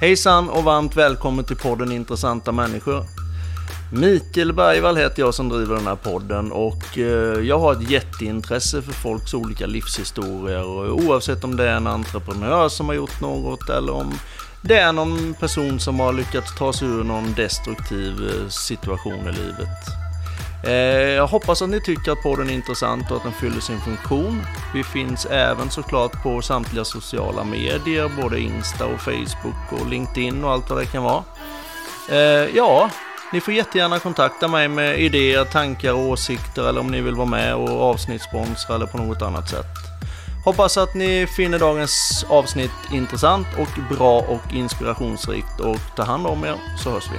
Hejsan och varmt välkommen till podden Intressanta människor. Mikael Bergvall heter jag som driver den här podden och eh, jag har ett jätteintresse för folks olika livshistorier och oavsett om det är en entreprenör som har gjort något eller om det är någon person som har lyckats ta sig ur någon destruktiv eh, situation i livet. Eh, jag hoppas att ni tycker att podden är intressant och att den fyller sin funktion. Vi finns även såklart på samtliga sociala medier, både Insta och Facebook och LinkedIn och allt vad det kan vara. Eh, ja, ni får jättegärna kontakta mig med idéer, tankar och åsikter eller om ni vill vara med och avsnittssponsra eller på något annat sätt. Hoppas att ni finner dagens avsnitt intressant och bra och inspirationsrikt och ta hand om er så hörs vi.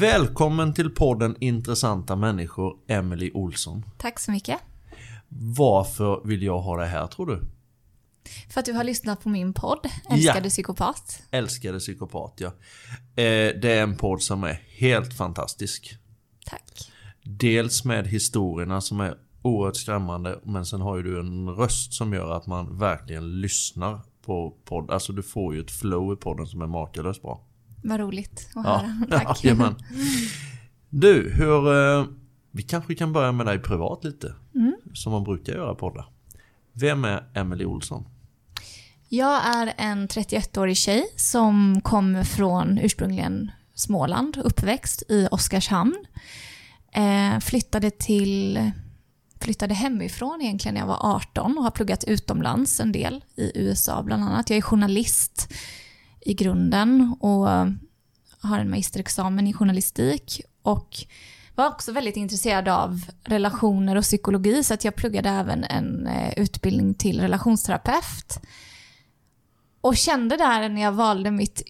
Välkommen till podden Intressanta människor, Emily Olsson. Tack så mycket. Varför vill jag ha det här tror du? För att du har lyssnat på min podd, Älskade Ja. psykopat. Älskade psykopat, ja. Eh, det är en podd som är helt fantastisk. Tack. Dels med historierna som är oerhört skrämmande, men sen har ju du en röst som gör att man verkligen lyssnar på podd. Alltså du får ju ett flow i podden som är makalöst bra. Vad roligt att Ja, höra. Tack. jajamän. Du, hur... Eh, vi kanske kan börja med dig privat lite. Mm. Som man brukar göra poddar. Vem är Emily Olsson? Jag är en 31-årig tjej som kommer från ursprungligen Småland, uppväxt i Oskarshamn. Eh, flyttade till flyttade hemifrån egentligen när jag var 18 och har pluggat utomlands en del i USA bland annat. Jag är journalist i grunden och har en magisterexamen i journalistik och var också väldigt intresserad av relationer och psykologi så att jag pluggade även en eh, utbildning till relationsterapeut. Och kände där när jag valde mitt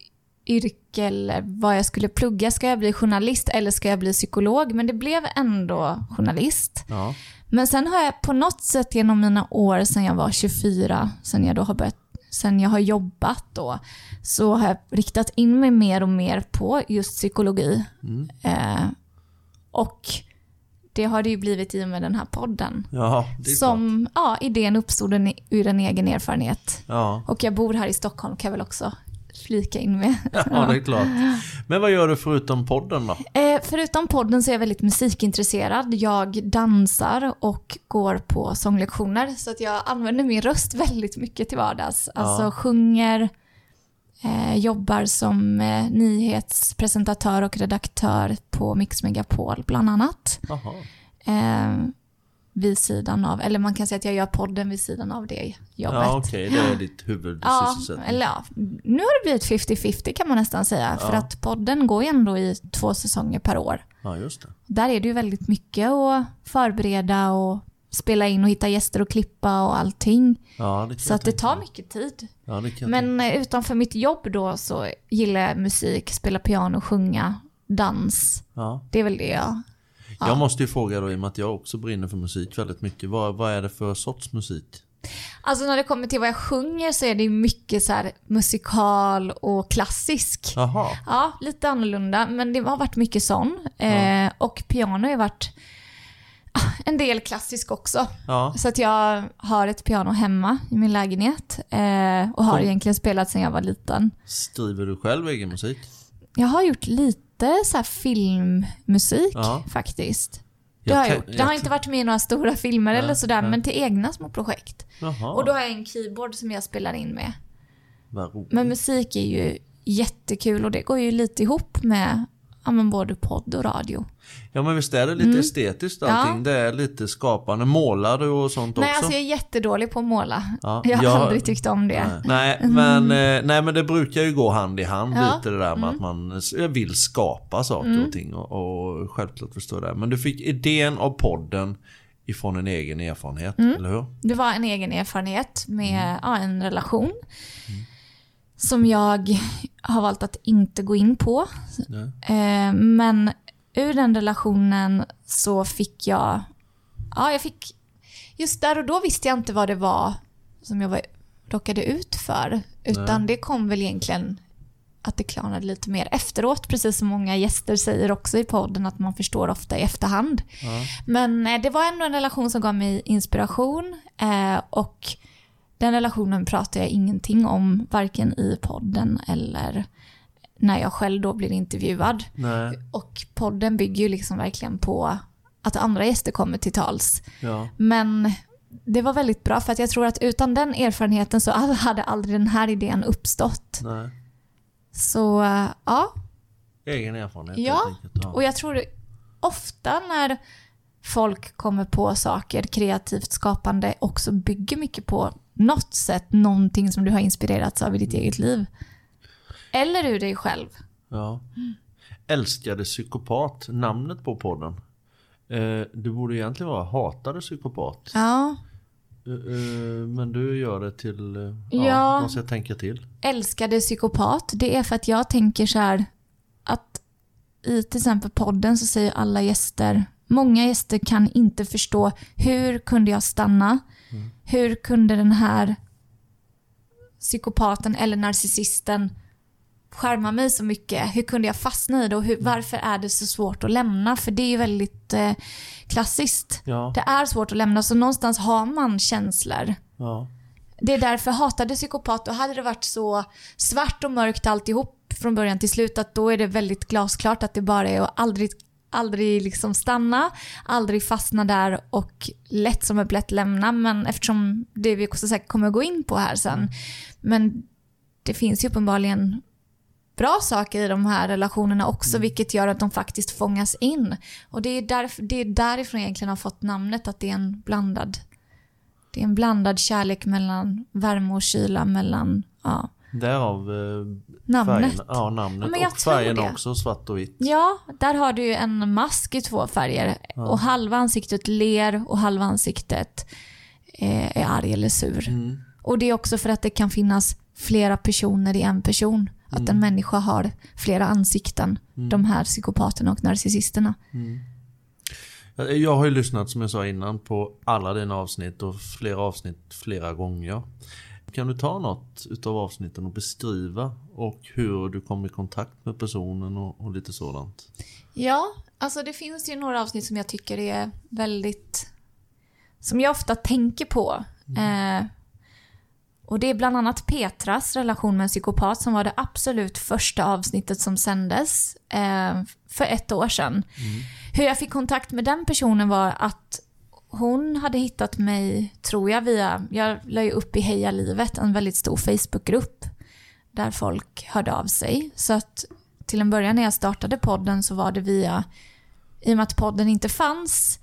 yrke eller vad jag skulle plugga, ska jag bli journalist eller ska jag bli psykolog? Men det blev ändå journalist. Ja. Men sen har jag på något sätt genom mina år sedan jag var 24, sen jag då har börjat sen jag har jobbat då, så har jag riktat in mig mer och mer på just psykologi. Eh, och det har det ju blivit i och med den här podden. Ja. Som, ja, idén uppstod ur en egen erfarenhet. Ja. Och jag bor här i Stockholm kan jag väl också flika in med. ja, det är klart. Men vad gör du förutom podden då? Eh, förutom podden så är jag väldigt musikintresserad. Jag dansar och går på sånglektioner. Så att jag använder min röst väldigt mycket till vardags. Alltså sjunger, eh, jobbar som eh, nyhetspresentatör och redaktör på Mix Megapol bland annat. Jaha. Vid sidan av, eller man kan säga att jag gör podden vid sidan av det jobbet. Ja, okej. Det är ditt Ja, huvudsysselsättning. eller ja, nu har det blivit 50-50 kan man nästan säga. För Ja. att podden går ju ändå i två säsonger per år. Ja, just det. Där är det ju väldigt mycket att förbereda och spela in och hitta gäster och klippa och allting. Ja, det Så att det tänka tar mycket tid. Ja, det kan jag Men eh, utanför mitt jobb då så gillar jag musik, spela piano, sjunga, dans. Ja. Det är väl det jag... Ja. Jag måste ju fråga då, i och med att jag också brinner för musik väldigt mycket. Vad, vad är det för sorts musik? Alltså när det kommer till vad jag sjunger så är det mycket så musikal och klassisk. Jaha. Ja, lite annorlunda, men det har varit mycket sån. Eh, och piano har ju varit ah, en del klassisk också. Ja. Så att jag har ett piano hemma i min lägenhet eh, och har Cool. egentligen spelat sedan jag var liten. Skriver du själv egen musik? Jag har gjort lite så här filmmusik Ja. faktiskt. Det Jag har jag kan- gjort. Det har jag inte varit med i några stora filmer Nej, eller sådär, nej. men till egna små projekt. Jaha. Och då har jag en keyboard som jag spelar in med. Men musik är ju jättekul och det går ju lite ihop med ja, men både podd och radio. Ja men visst är det lite estetiskt allting? Mm. Ja. Det är lite skapande. Målar du och sånt Nej, också? alltså jag är jättedålig på att måla. Ja, Jag har jag- aldrig tyckt om det. Nej, men, eh, nej men det brukar ju gå hand i hand Ja. Mm. lite det där med att man vill skapa saker och ting och, och självklart förstår det. Men du fick idén av podden ifrån en egen erfarenhet, Mm. eller hur? Det var en egen erfarenhet med Mm. ja, en relation. Som jag har valt att inte gå in på. Nej. Eh, men ur den relationen så fick jag, ja jag fick, just där och då visste jag inte vad det var som jag var, råkade ut för. Utan det kom väl egentligen att det klarnade lite mer efteråt, precis som många gäster säger också i podden, att man förstår ofta i efterhand. Ja. Men eh, det var ändå en relation som gav mig inspiration eh, och den relationen pratar jag ingenting om, varken i podden eller när jag själv då blir intervjuad. Nej. Och podden bygger ju liksom verkligen på att andra gäster kommer till tals. Ja. Men det var väldigt bra för att jag tror att utan den erfarenheten så hade aldrig den här idén uppstått. Nej. Så ja, Egen erfarenhet Ja, enkelt. Ja. och jag tror ofta när folk kommer på saker kreativt skapande också bygger mycket på något sätt någonting som du har inspirerats av i ditt eget liv. Eller ur dig själv. Ja. Älskade psykopat, namnet på podden. Eh, det borde egentligen vara hatade psykopat. Ja, Eh, eh, men du gör det till... Eh, ja, Ja. måste jag tänka till. älskade psykopat, det är för att jag tänker så här att i till exempel podden så säger alla gäster, många gäster kan inte förstå hur kunde jag stanna? Hur kunde den här psykopaten eller narcissisten skärma mig så mycket? Hur kunde jag fastna i det och hur, varför är det så svårt att lämna? För det är ju väldigt eh, klassiskt. Ja. Det är svårt att lämna så någonstans har man känslor. ja. Det är därför hatade psykopat, då hade det varit så svart och mörkt alltihop från början till slut att då är det väldigt glasklart att det bara är att aldrig, aldrig liksom stanna, aldrig fastna där och lätt som ett lätt lämna. Men eftersom det vi också säkert kommer gå in på här sen. Men det finns ju uppenbarligen bra saker i de här relationerna också, vilket gör att de faktiskt fångas in. Och det är, därför, det är därifrån jag egentligen har fått namnet, att det är en blandad det är en blandad kärlek mellan värme och kyla, mellan ja, Därav eh, namnet. färgen, ja, namnet Ja, och färgen det. också, svart och vitt. Ja, där har du ju en mask i två färger. Och halva ansiktet ler och halva ansiktet eh, är arg eller sur. Mm. Och det är också för att det kan finnas flera personer i en person. Att Mm. en människa har flera ansikten. De här psykopaterna och narcissisterna. Jag jag har ju lyssnat som jag sa innan på alla dina avsnitt och flera avsnitt flera gånger. Kan du ta något utav avsnitten och beskriva och hur du kom i kontakt med personen och, och lite sådant? Ja, alltså det finns ju några avsnitt som jag tycker är väldigt... Som jag ofta tänker på. Eh, och det är bland annat Petras relation med en psykopat som var det absolut första avsnittet som sändes eh, för ett år sedan. Hur jag fick kontakt med den personen var att hon hade hittat mig, tror jag, via... Jag la ju upp i Heja Livet, en väldigt stor Facebookgrupp där folk hörde av sig. Så att till en början när jag startade podden så var det via, i och med att podden inte fanns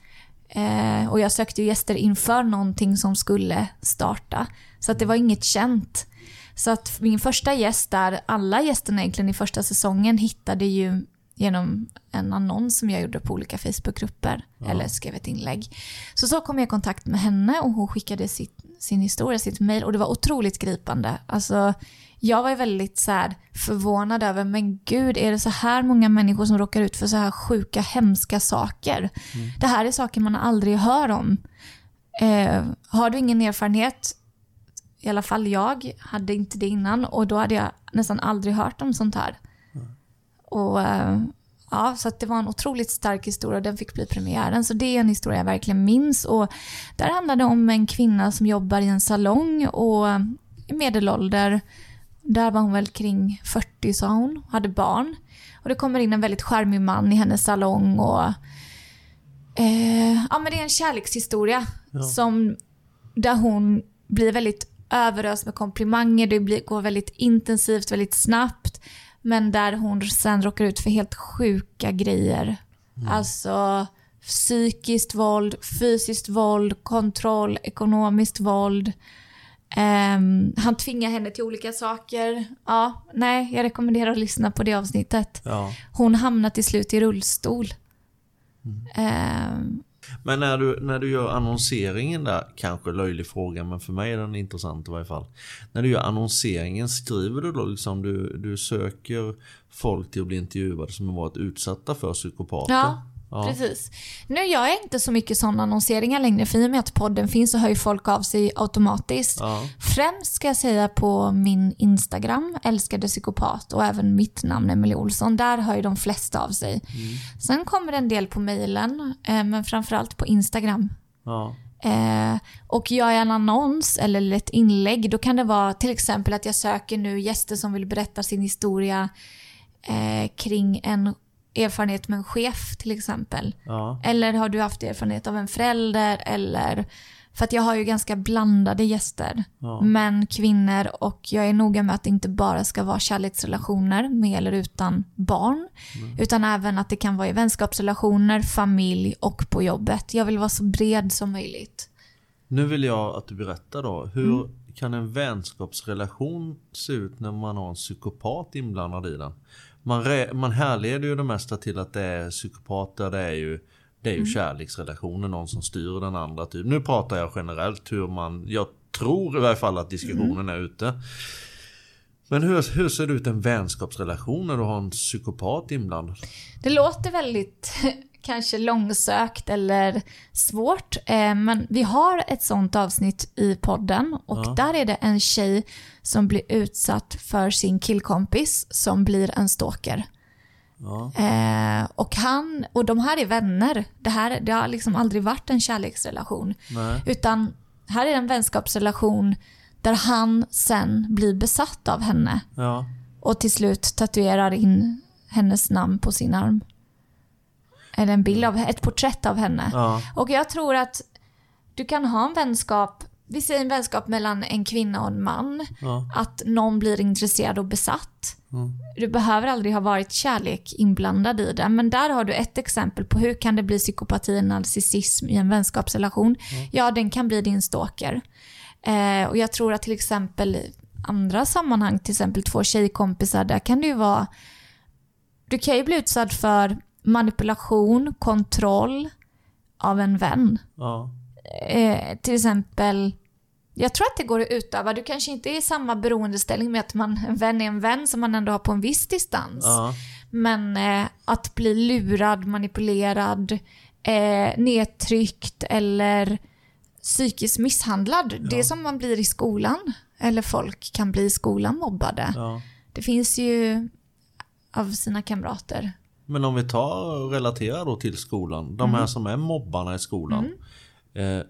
eh, och jag sökte ju gäster inför någonting som skulle starta. Så att det var inget känt. Så att min första gäst där, alla gästerna egentligen i första säsongen hittade ju genom en annons som jag gjorde på olika Facebookgrupper eller skrev ett inlägg. Så så kom jag i kontakt med henne och hon skickade sitt, sin historia, sitt mail och det var otroligt gripande. Alltså, jag var väldigt så här förvånad över, men gud, är det så här många människor som råkar ut för så här sjuka, hemska saker? Det här är saker man aldrig hör om. Eh, har du ingen erfarenhet, i alla fall jag hade inte det innan och då hade jag nästan aldrig hört om sånt här. Och eh, ja, så det var en otroligt stark historia och den fick bli premiären. Så det är en historia jag verkligen minns. Och där handlar det om en kvinna som jobbar i en salong och i medelålder. Där var hon väl kring 40 sa hon, hade barn. Och det kommer in en väldigt charmig man i hennes salong och eh, ja men det är en kärlekshistoria som där hon blir väldigt överöst med komplimanger, det blir, går väldigt intensivt, väldigt snabbt. Men där hon sen råkar ut för helt sjuka grejer. Alltså psykiskt våld, fysiskt våld, kontroll, ekonomiskt våld. Ehm, han tvingar henne till olika saker. Ja, nej, jag rekommenderar att lyssna på det avsnittet. Ja. Hon hamnar till slut i rullstol. Ehm, men när du, när du gör annonseringen där, kanske löjlig fråga men för mig är den intressant i varje fall. När du gör annonseringen, skriver du då liksom du, du söker folk till att bli intervjuade som har varit utsatta för psykopater? Ja. Ja. precis. Nu gör jag inte så mycket sådana annonseringar längre för i och med att podden finns så hör ju folk av sig automatiskt. Ja. Främst ska jag säga på min Instagram, älskade psykopat och även mitt namn Emelie Olsson. Där hör ju de flesta av sig. Sen kommer en del på mejlen, eh, men framförallt på Instagram. Ja. Eh, och gör jag en annons eller ett inlägg, då kan det vara till exempel att jag söker nu gäster som vill berätta sin historia eh, kring en erfarenhet med en chef till exempel. Ja. Eller har du haft erfarenhet av en förälder eller för att jag har ju ganska blandade gäster. Ja. Män, kvinnor och jag är noga med att det inte bara ska vara kärleksrelationer med eller utan barn. Utan även att det kan vara i vänskapsrelationer, familj och på jobbet. Jag vill vara så bred som möjligt. Nu vill jag att du berättar då. Hur Mm. kan en vänskapsrelation se ut när man har en psykopat inblandad i den? Man, man härleder ju det mesta till att det är psykopater, det är ju, det är ju Mm. kärleksrelationer, någon som styr den andra. Typ. Nu pratar jag generellt hur man, jag tror i varje fall att diskussionen Mm. är ute. Men hur, hur ser det ut en vänskapsrelation när du har en psykopat inblandad? Det låter väldigt kanske långsökt eller svårt. Eh, men vi har ett sånt avsnitt i podden och Ja. där är det en tjej som blir utsatt för sin killkompis som blir en stalker. Ja, Eh, och han, och de här är vänner. Det här det har liksom aldrig varit en kärleksrelation. nej. Utan här är en vänskapsrelation där han sen blir besatt av henne Ja, och till slut tatuerar in hennes namn på sin arm. Eller en bild av, ett porträtt av henne. ja, Och jag tror att du kan ha en vänskap, vi säger en vänskap mellan en kvinna och en man. ja. Att någon blir intresserad och besatt. Mm. Du behöver aldrig ha varit kärlek inblandad i det. Men där har du ett exempel på hur kan det bli psykopati och narcissism i en vänskapsrelation. Ja, den kan bli din stalker. Eh, och jag tror att till exempel i andra sammanhang, till exempel två tjejkompisar, där kan det ju vara... Du kan ju bli utsatt för manipulation, kontroll av en vän. ja. Eh, till exempel, jag tror att det går att utöva. Du kanske inte är i samma beroendeställning med att man, en vän är en vän som man ändå har på en viss distans. ja. Men eh, att bli lurad, manipulerad, eh, nedtryckt eller psykiskt misshandlad. Det är som man blir i skolan. Eller folk kan bli i skolan mobbade. ja. Det finns ju av sina kamrater. Men om vi tar och relaterar då till skolan. De Mm. här som är mobbarna i skolan. Eh,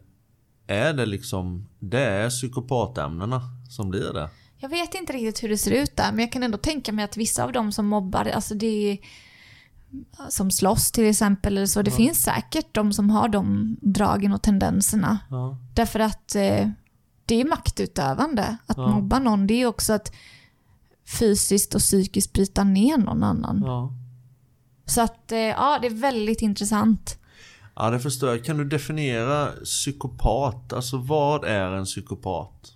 är det liksom, det är psykopatämnena som blir det? Jag vet inte riktigt hur det ser ut där, men jag kan ändå tänka mig att vissa av dem som mobbar, alltså det är som slåss till exempel eller så, det finns säkert de som har de dragen och tendenserna. Ja. Därför att eh, det är maktutövande. Att Ja. mobba någon, det är också att fysiskt och psykiskt bryta ner någon annan. Så att, eh, ja, det är väldigt intressant. ja, det förstår jag. Kan du definiera psykopat? Alltså vad är en psykopat?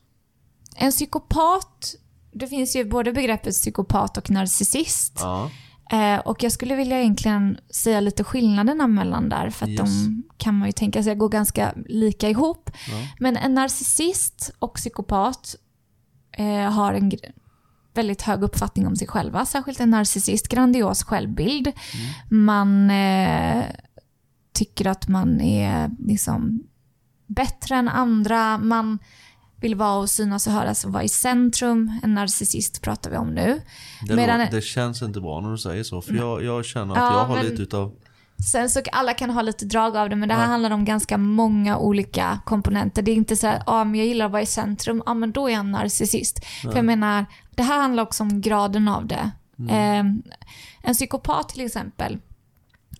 En psykopat, det finns ju både begreppet psykopat och narcissist. Ja, Eh, och jag skulle vilja egentligen säga lite skillnaderna mellan där, för att Yes. de kan man ju tänka sig går ganska lika ihop. ja, Men en narcissist och psykopat eh, har en väldigt hög uppfattning om sig själva, särskilt en narcissist, grandios självbild. Man eh, tycker att man är liksom bättre än andra, man vill vara och synas och höras och vara i centrum. En narcissist pratar vi om nu. det, Medan- det känns inte bra när du säger så. För jag, jag känner att Ja, jag har men- lite utav... Sen så alla kan ha lite drag av det, men det här Ja. handlar om ganska många olika komponenter. Det är inte så här, ja men jag gillar att vara i centrum, ja men då är jag en narcissist. För jag menar, det här handlar också om graden av det. Eh, en psykopat till exempel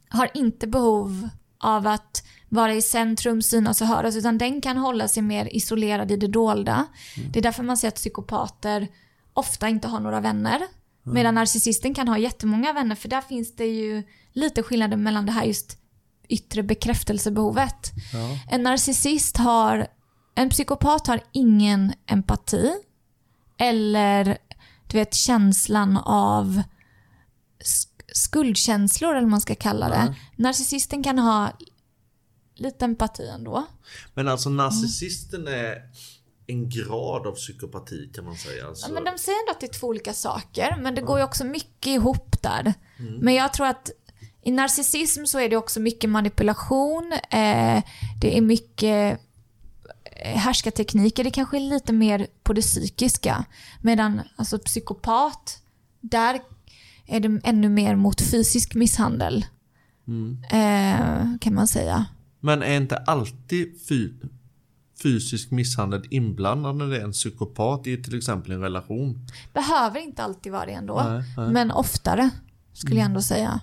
har inte behov av att vara i centrum, synas och höras, utan den kan hålla sig mer isolerad i det dolda. Det är därför man ser att psykopater ofta inte har några vänner. Medan narcissisten kan ha jättemånga vänner, för där finns det ju lite skillnader mellan det här just yttre bekräftelsebehovet. Ja, En narcissist har, en psykopat har ingen empati eller du vet känslan av sk- skuldkänslor eller vad man ska kalla det. Nej. Narcissisten kan ha lite empati ändå. Men alltså narcissisten är en grad av psykopati kan man säga. Alltså, Ja, men de säger ändå att det är två olika saker, men det går ju också mycket ihop där. Men jag tror att I narcissism så är det också mycket manipulation, eh, det är mycket eh, härskartekniker, det kanske är lite mer på det psykiska. Medan alltså psykopat, där är det ännu mer mot fysisk misshandel. Mm. Eh, kan man säga. Men är inte alltid fy fysisk misshandel inblandad när det är en psykopat i till exempel en relation? Behöver inte alltid vara det ändå. Nej, nej. Men oftare, skulle jag ändå säga.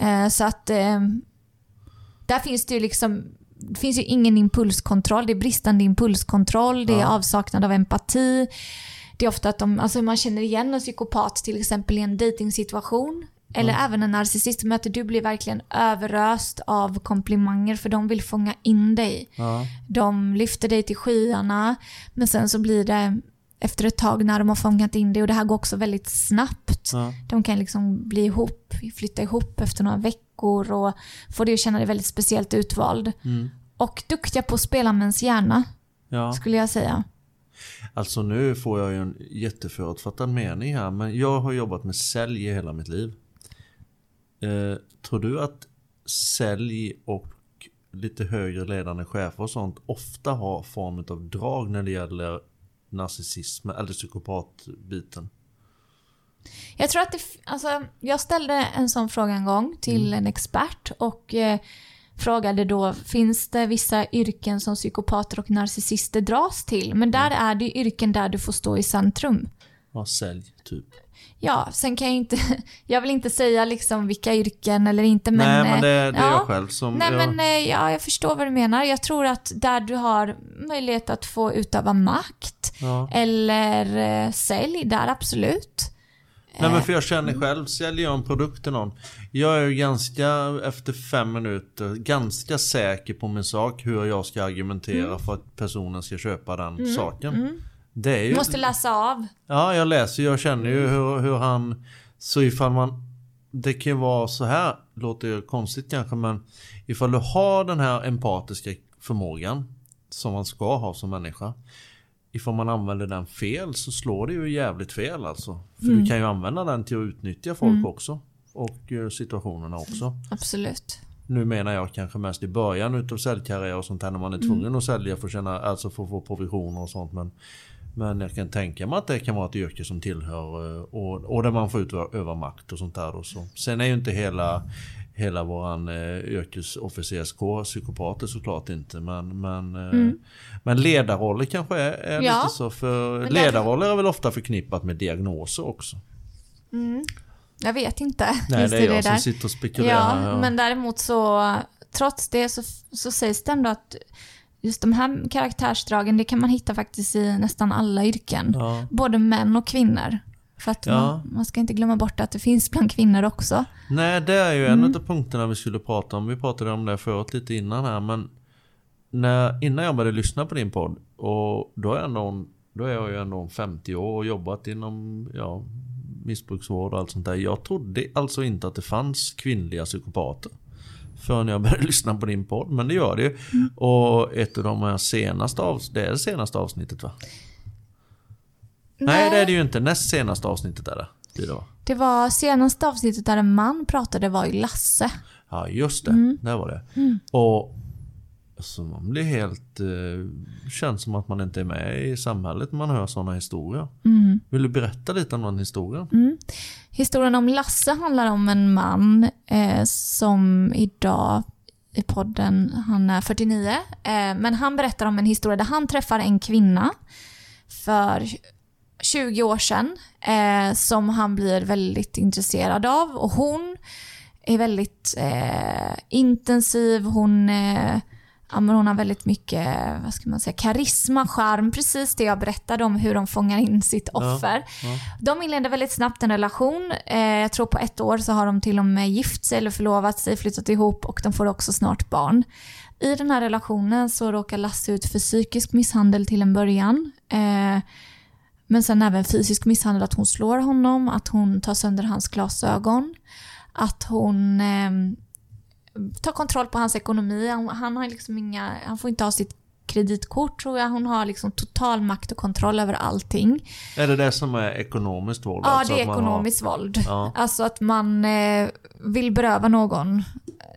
Eh, så att eh, där finns det ju liksom det finns ju ingen impulskontroll. Det är bristande impulskontroll, det är Ja. avsaknad av empati. Det är ofta att de, alltså man känner igen en psykopat till exempel i en dejtingsituation. Eller även en narcissist. Möter du blir verkligen överöst av komplimanger för de vill fånga in dig. Ja. De lyfter dig till skyarna. Men sen så blir det efter ett tag när de har fångat in dig och det här går också väldigt snabbt. Ja. De kan liksom bli ihop, flytta ihop efter några veckor och få dig att känna dig väldigt speciellt utvald. Mm. Och duktiga på att spela med ens hjärna, ja. skulle jag säga. Alltså nu får jag ju en jätteförutfattad mening här, men jag har jobbat med sälj i hela mitt liv. Eh, tror du att sälj och lite högre ledande chefer och sånt ofta har form av drag när det gäller narcissism eller psykopatbiten? Jag tror att det, alltså, jag ställde en sån fråga en gång till en expert och eh, frågade då, finns det vissa yrken som psykopater och narcissister dras till? Men där är det yrken där du får stå i centrum. Ja, sälj typ. Ja, sen kan jag inte, jag vill inte säga liksom vilka yrken eller inte men... Nej, men eh, det, det är ja. jag själv som... Nej jag, men eh, ja, jag förstår vad du menar. Jag tror att där du har möjlighet att få utöva makt ja. eller eh, sälj, där absolut. Nej men för jag känner själv, säljer jag en produkt till någon. Jag är ju ganska, efter fem minuter, ganska säker på min sak. Hur jag ska argumentera Mm. för att personen ska köpa den saken. Det är ju... Måste läsa av. Ja, jag läser Jag känner ju hur, hur han... Så ifall man... Det kan ju vara så här, låter ju konstigt kanske men ifall du har den här empatiska förmågan som man ska ha som människa. Ifall man använder den fel så slår det ju jävligt fel alltså. För du kan ju använda den till att utnyttja folk också. Och eh, situationerna också. Absolut. Nu menar jag kanske mest i början utav säljkarriär och sånt här när man är tvungen att sälja för att tjäna, alltså för att få provisioner och sånt. Men, men jag kan tänka mig att det kan vara ett yrke som tillhör eh, och, och där man får utöva makt och sånt där. Och så. Sen är ju inte hela, hela våran eh, yrkesofficerskår psykopater såklart inte. Men, men, eh, men ledarroller kanske är, är Ja. lite så. För ledarroller är väl ofta förknippat med diagnoser också. Jag vet inte. Nej det är jag som där. sitter och spekulerar. Ja, men däremot så, trots det så, så sägs det ändå att just de här karaktärsdragen, det kan man hitta faktiskt i nästan alla yrken. Ja. Både män och kvinnor. För att Ja. man, man ska inte glömma bort att det finns bland kvinnor också. Nej, det är ju en av punkterna vi skulle prata om. Vi pratade om det förut lite innan här, men när, innan jag började lyssna på din podd, och då är, jag ändå, då är jag ju ändå 50 år och jobbat inom ja, missbruksvård och allt sånt där. Jag trodde alltså inte att det fanns kvinnliga psykopater. Förrän jag började lyssna på din podd, men det gör det ju. Och ett av de här senaste avsnittet, det är det senaste avsnittet va? Nej, det är det ju inte. Näst senaste avsnittet är det. Det va? Det var senaste avsnittet där en man pratade var ju Lasse. Ja, just det. Där var det. Och så man blir helt... Eh, känns som att man inte är med i samhället när man hör sådana historier. Vill du berätta lite om den historien? Historien om Lasse handlar om en man eh, som idag i podden, han är 49, eh, men han berättar om en historia där han träffar en kvinna för 20 år sedan eh, som han blir väldigt intresserad av och hon är väldigt eh, intensiv, hon eh, Ja, men hon har väldigt mycket vad ska man säga, karisma, charm, precis det jag berättade om hur de fångar in sitt offer. De inleder väldigt snabbt en relation. Eh, jag tror på ett år så har de till och med gift sig eller förlovat sig, flyttat ihop och de får också snart barn. I den här relationen så råkar Lasse ut för psykisk misshandel till en början. Eh, men sen även fysisk misshandel, att hon slår honom, att hon tar sönder hans glasögon, att hon eh, tar kontroll på hans ekonomi. Han, han, har liksom inga, han får inte ha sitt kreditkort tror jag. Hon har liksom total makt och kontroll över allting. Är det det som är ekonomiskt våld? Ja, Alltså det är ekonomiskt våld. Ja. Alltså att man eh, vill beröva någon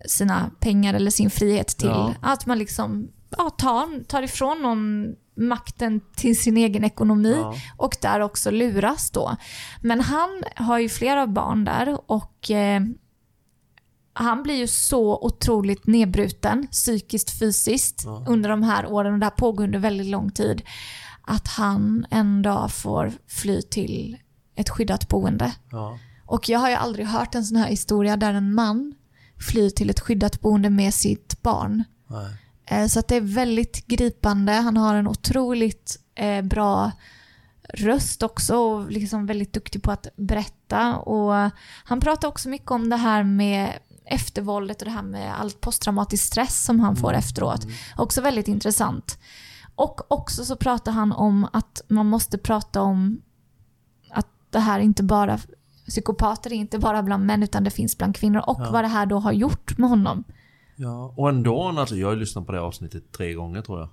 sina pengar eller sin frihet till. Ja. Att man liksom ja, tar, tar ifrån någon makten till sin egen ekonomi Ja. och där också luras då. Men han har ju flera barn där och eh, han blir ju så otroligt nedbruten psykiskt, fysiskt Ja. under de här åren och det här pågår under väldigt lång tid. Att han en dag får fly till ett skyddat boende. Ja. Och jag har ju aldrig hört en sån här historia där en man flyr till ett skyddat boende med sitt barn. Nej. Eh, Så att det är väldigt gripande. Han har en otroligt eh, bra röst också och liksom väldigt duktig på att berätta. Och han pratar också mycket om det här med eftervåldet och det här med allt posttraumatisk stress som han får efteråt. Också väldigt intressant. Och också så pratar han om att man måste prata om att det här inte bara psykopater är inte bara bland män utan det finns bland kvinnor och Ja. vad det här då har gjort med honom. Ja, och ändå, alltså jag har lyssnat på det avsnittet tre gånger tror jag.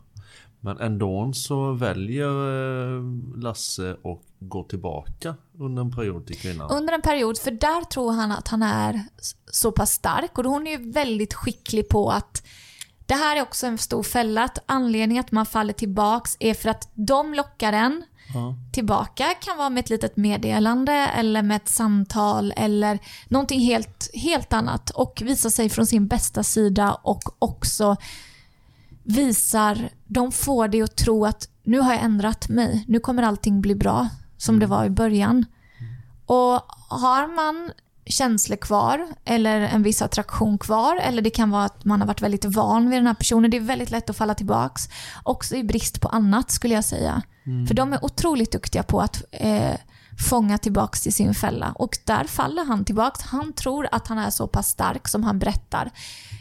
Men ändå så väljer eh, Lasse att gå tillbaka under en period till kvinnan. Under en period, för där tror han att han är så pass stark och hon är ju väldigt skicklig på att det här är också en stor fälla, att anledningen att man faller tillbaks är för att de lockar en Ja. tillbaka. Kan vara med ett litet meddelande eller med ett samtal eller någonting helt, helt annat och visa sig från sin bästa sida och också visar, de får dig att tro att nu har jag ändrat mig, nu kommer allting bli bra som det var i början. Och har man känslor kvar eller en viss attraktion kvar eller det kan vara att man har varit väldigt van vid den här personen. Det är väldigt lätt att falla tillbaks. Också i brist på annat skulle jag säga. För de är otroligt duktiga på att eh, fånga tillbaks till sin fälla. Och där faller han tillbaks. Han tror att han är så pass stark som han berättar.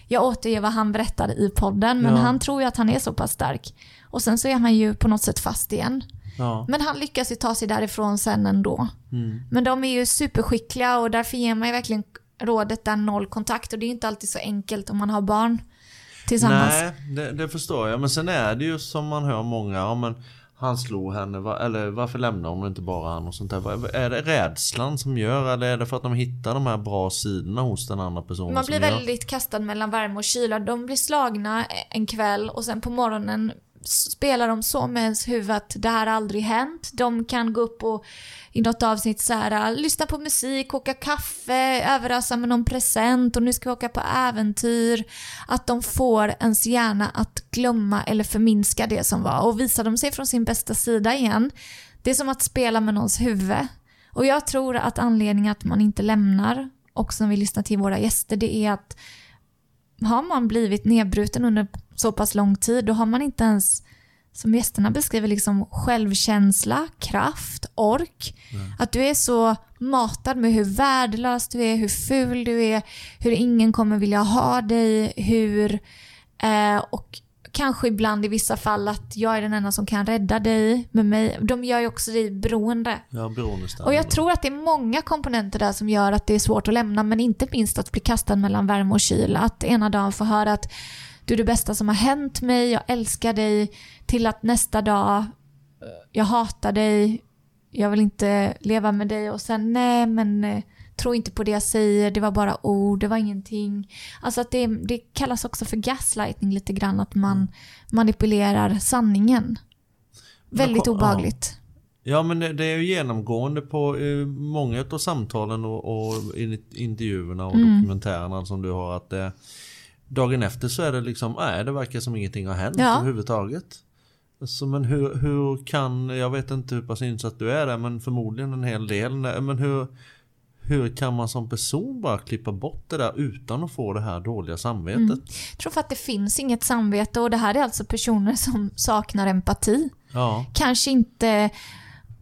Jag återger vad han berättade i podden men Ja. han tror ju att han är så pass stark. Och sen så är han ju på något sätt fast igen. Ja. Men han lyckas ju ta sig därifrån sen ändå. Mm. Men de är ju superskickliga och därför ger man ju verkligen rådet där noll kontakt. Och det är ju inte alltid så enkelt om man har barn tillsammans. Nej, det, det förstår jag. Men sen är det ju som man hör många, ja men han slog henne, va, eller varför lämnar hon inte bara han och sånt där. Är det rädslan som gör eller är det för att de hittar de här bra sidorna hos den andra personen Man blir gör? väldigt kastad mellan värme och kyla. De blir slagna en kväll och sen på morgonen spelar de så med ens huvud att det här har aldrig hänt. De kan gå upp och i något avsnitt så här, ah, lyssna på musik, koka kaffe, överösa med någon present och nu ska vi åka på äventyr. Att de får ens hjärna att glömma eller förminska det som var. Och visar de sig från sin bästa sida igen, det är som att spela med någons huvud. Och jag tror att anledningen att man inte lämnar, också när vi lyssnar till våra gäster, det är att har man blivit nedbruten under så pass lång tid, då har man inte ens, som gästerna beskriver, liksom självkänsla, kraft, ork. Att du är så matad med hur värdelös du är, hur ful du är, hur ingen kommer vilja ha dig, hur... Eh, och kanske ibland i vissa fall att jag är den enda som kan rädda dig med mig. De gör ju också dig beroende. Ja, beroendeställning. Och jag tror att det är många komponenter där som gör att det är svårt att lämna, men inte minst att bli kastad mellan värme och kyla. Att ena dagen få höra att du är det bästa som har hänt mig, jag älskar dig, till att nästa dag, eh, jag hatar dig, jag vill inte leva med dig och sen nej men eh, tro inte på det jag säger, det var bara ord, det var ingenting. Alltså att det, det kallas också för gaslighting lite grann, att man manipulerar sanningen. Väldigt kom- ja. obehagligt. Ja men det, det är ju genomgående på eh, många av samtalen och, och in- intervjuerna och Mm. dokumentärerna som du har att eh, Dagen efter så är det liksom, nej det verkar som ingenting har hänt Ja. överhuvudtaget. Så, men hur, hur kan, jag vet inte hur pass insatt du är där men förmodligen en hel del. Men hur, hur kan man som person bara klippa bort det där utan att få det här dåliga samvetet? Mm. Jag tror för att det finns inget samvete och det här är alltså personer som saknar empati. Ja, Kanske inte...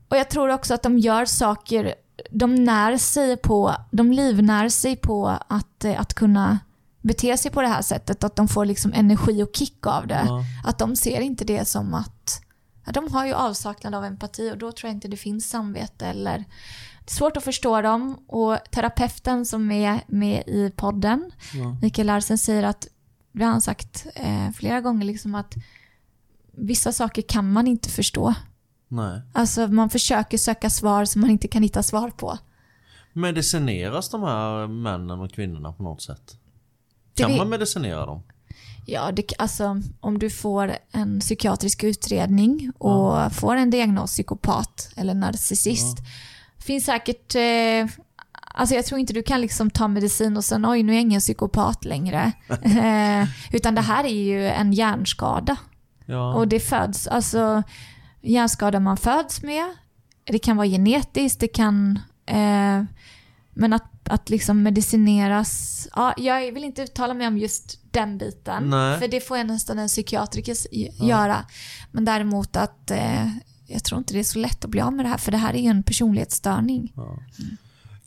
Och jag tror också att de gör saker, de när sig på, de livnär sig på att, eh, att kunna bete sig på det här sättet. Att de får liksom energi och kick av det. Ja. Att de ser inte det som att... Ja, de har ju avsaknad av empati och då tror jag inte det finns samvete eller... Det är svårt att förstå dem och terapeuten som är med i podden, ja. Mikael Larsen säger att, det har han sagt eh, flera gånger, liksom att vissa saker kan man inte förstå. Nej. Alltså man försöker söka svar som man inte kan hitta svar på. Medicineras de här männen och kvinnorna på något sätt? Kan vi- man medicinera dem? Ja, det, alltså om du får en psykiatrisk utredning och får en diagnos psykopat eller narcissist. Finns säkert, eh, alltså jag tror inte du kan liksom ta medicin och sen oj nu är jag ingen psykopat längre. eh, utan det här är ju en hjärnskada. Ja. Och det föds, alltså hjärnskada man föds med. Det kan vara genetiskt, det kan... Eh, men att, att liksom medicineras... Ja, jag vill inte uttala mig om just den biten. Nej. För det får jag nästan en psykiatriker s- göra. Men däremot att eh, jag tror inte det är så lätt att bli av med det här. För det här är ju en personlighetsstörning.